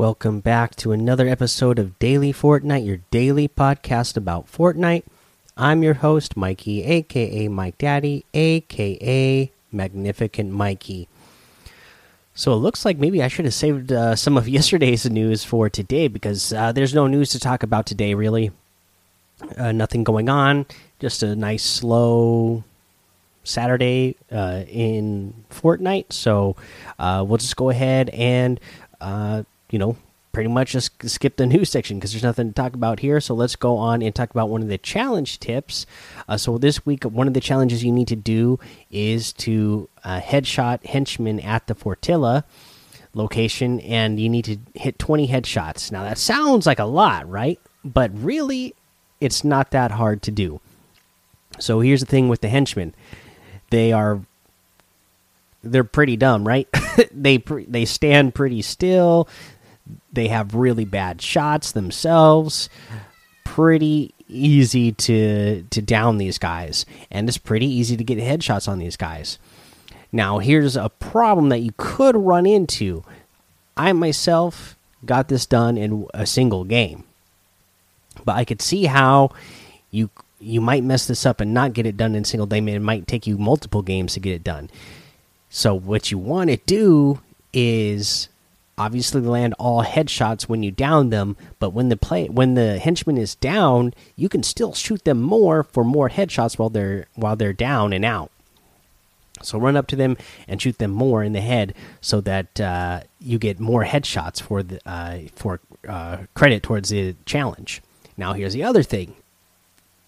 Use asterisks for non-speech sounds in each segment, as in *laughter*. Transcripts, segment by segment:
Welcome back to another episode of Daily Fortnite, your daily podcast about Fortnite. I'm your host, Mikey, aka Mike Daddy, aka Magnificent Mikey. So it looks like maybe I should have saved uh, some of *laughs* yesterday's news for today because uh, there's no news to talk about today, really. Uh, nothing going on, just a nice, slow Saturday uh, in Fortnite. So uh, we'll just go ahead and, uh, you know, pretty much just skip the *laughs* news section because there's nothing to talk about here. So let's go on and talk about one of the challenge tips. Uh, so this week, one of the challenges you need to do is to uh, headshot henchmen at the Fortilla location, and you need to hit 20 headshots. Now that sounds like a lot, right? But really, it's not that hard to do. So here's the thing with the henchmen they are they're pretty dumb, right? *laughs* they they stand pretty still. They have really bad shots themselves. Pretty easy to to down these guys, and it's pretty easy to get headshots on these guys. Now, here's a problem that you could run into. I myself got this done in a single game, but I could see how you you might mess this up and not get it done in single game. It might take you multiple games to get it done. So what you want to do is obviously land all headshots when you down them, but when the play when the henchman is down, you can still shoot them more for more headshots while they're while they're down and out. So run up to them and shoot them more in the head, so that uh, you get more headshots for the uh, for uh, credit towards the challenge. Now here's the other thing: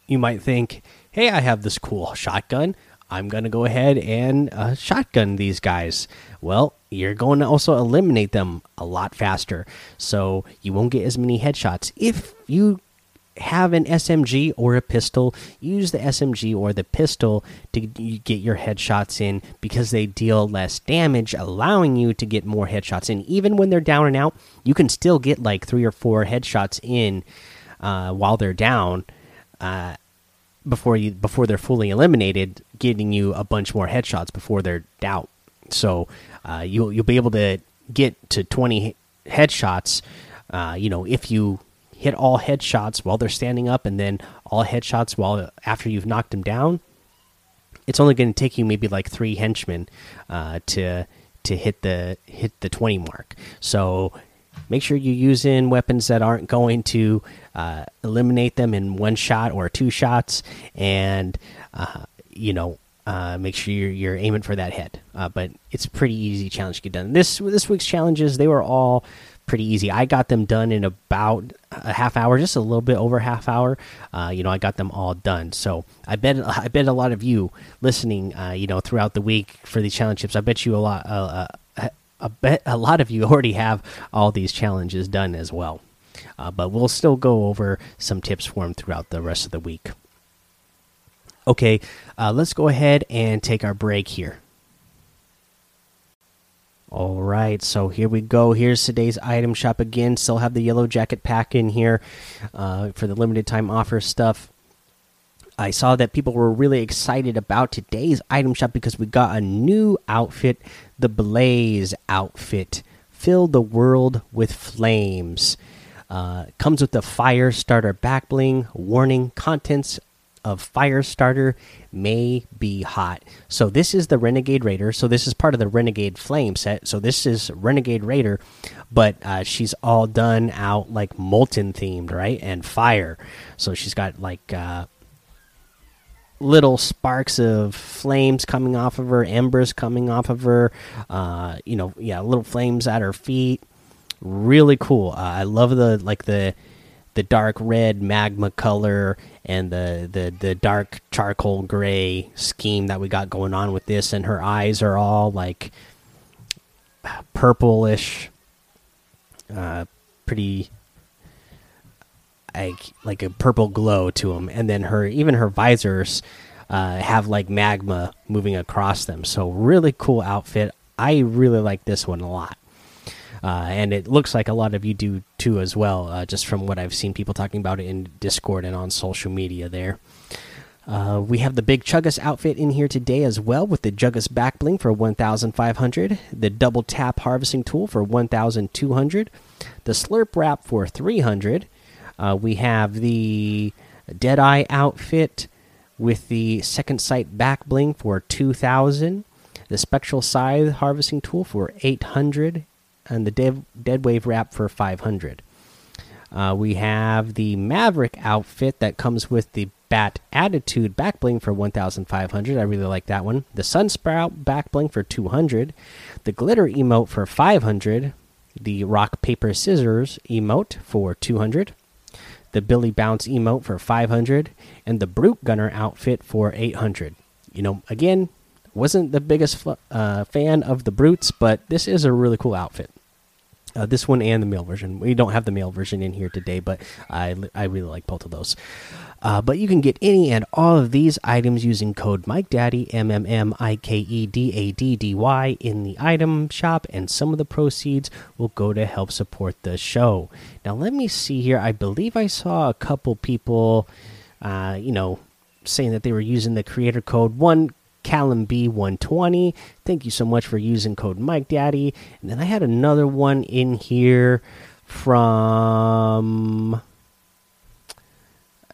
you might think, hey, I have this cool shotgun. I'm going to go ahead and uh, shotgun these guys. Well, you're going to also eliminate them a lot faster. So you won't get as many headshots. If you have an SMG or a pistol, use the SMG or the pistol to get your headshots in because they deal less damage, allowing you to get more headshots in. Even when they're down and out, you can still get like three or four headshots in uh, while they're down. Uh, before you before they're fully eliminated, getting you a bunch more headshots before they're out. So uh, you'll you'll be able to get to twenty headshots. Uh, you know, if you hit all headshots while they're standing up, and then all headshots while after you've knocked them down, it's only going to take you maybe like three henchmen uh, to to hit the hit the twenty mark. So make sure you use in weapons that aren't going to uh, eliminate them in one shot or two shots, and uh, you know uh, make sure you're, you're, aiming for that head. Uh, but it's a pretty easy challenge to get done. This this week's challenges they were all pretty easy. I got them done in about a half hour, just a little bit over half hour. Uh, you know, I got them all done. So I bet I bet a lot of you listening, uh, you know, throughout the week for these challenges, I bet you a lot. I bet a lot of you *laughs* already have all these challenges done as well. Uh, but we'll still go over some tips for them throughout the rest of the week. Okay, uh, let's go ahead and take our break here. All right, so here we go. Here's today's item shop again. Still have the yellow jacket pack in here uh, for the limited time offer stuff. I saw that people were really excited about today's item shop because we got a new outfit, the Blaze outfit. Fill the world with flames. Uh, comes with the fire starter back bling. Warning: contents of fire starter may be hot. So this is the Renegade Raider. So this is part of the Renegade Flame set. So this is Renegade Raider, but uh, she's all done out like molten themed, right? And fire. So she's got like uh, little sparks of flames coming off of her, embers coming off of her. Uh, you know, yeah, little flames at her feet. Really cool. Uh, I love the like the the dark red magma color and the the the dark charcoal gray scheme that we got going on with this. And her eyes are all like purplish, uh, pretty like like a purple glow to them, and then her even her visors uh, have like magma moving across them. So really cool outfit. I really like this one a lot. Uh, and it looks like a lot of you do too as well, uh, just from what I've seen people talking about it in Discord and on social media there. Uh, we have the big Chuggus outfit in here today as well with the Chuggus back bling for 1,500, the double tap harvesting tool for 1,200, the slurp wrap for 300. Uh, we have the Deadeye outfit with the second sight back bling for 2,000, the spectral scythe harvesting tool for 800, and the dead, dead wave wrap for 500. Uh, we have the Maverick outfit that comes with the Bat Attitude back bling for 1,500. I really like that one. The Sunsprout back bling for 200. The Glitter emote for 500. The Rock Paper Scissors emote for 200. The Billy Bounce emote for 500. And the Brute Gunner outfit for 800. You know, again, wasn't the biggest uh, fan of the Brutes, but this is a really cool outfit. Uh, this one and the male version. We don't have the male version in here today, but I, I really like both of those. Uh, but you can get any and all of these items using code Mike Daddy M M M I K E D A D D Y in the item shop, and some of the proceeds will go to help support the show. Now, let me see here. I believe I saw a couple people, uh, you know, saying that they were using the creator code. One Callum B120. Thank you so much for using code Mike Daddy. And then I had another one in here from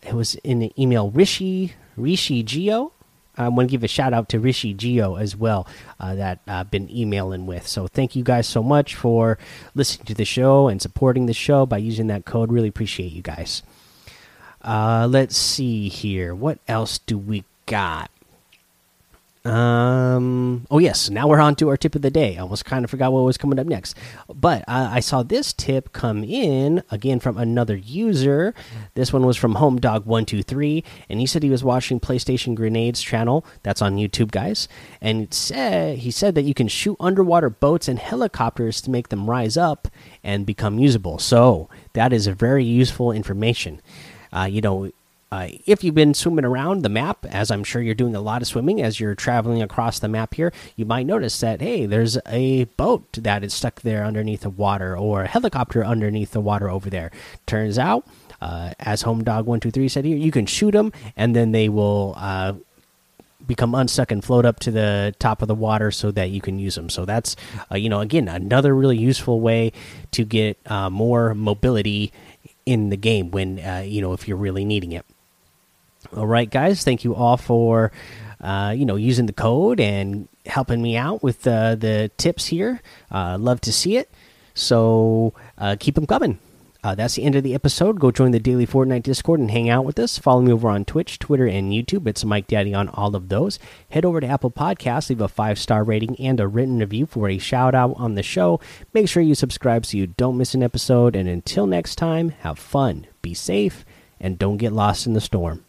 it was in the email Rishi Rishi Geo. I want to give a shout out to Rishi Geo as well uh, that I've uh, been emailing with. So thank you guys so much for listening to the show and supporting the show by using that code. Really appreciate you guys. Uh, let's see here. What else do we got? Um. Oh yes. Now we're on to our tip of the day. I almost kind of forgot what was coming up next, but uh, I saw this tip come in again from another user. This one was from Home Dog One Two Three, and he said he was watching PlayStation Grenades channel. That's on YouTube, guys. And it said he said that you can shoot underwater boats and helicopters to make them rise up and become usable. So that is a very useful information. Uh, you know, uh, if you've been swimming around the map, as I'm sure you're doing a lot of swimming as you're traveling across the map here, you might notice that, hey, there's a boat that is stuck there underneath the water or a helicopter underneath the water over there. Turns out, uh, as Home Dog 123 said here, you can shoot them and then they will uh, become unstuck and float up to the top of the water so that you can use them. So that's, uh, you know, again, another really useful way to get uh, more mobility in the game when, uh, you know, if you're really needing it. All right, guys. Thank you all for uh, you know using the code and helping me out with uh, the tips here. Uh, love to see it. So uh, keep them coming. Uh, that's the end of the episode. Go join the daily Fortnite Discord and hang out with us. Follow me over on Twitch, Twitter, and YouTube. It's Mike Daddy on all of those. Head over to Apple Podcasts, leave a five star rating and a written review for a shout out on the show. Make sure you subscribe so you don't miss an episode. And until next time, have fun, be safe, and don't get lost in the storm.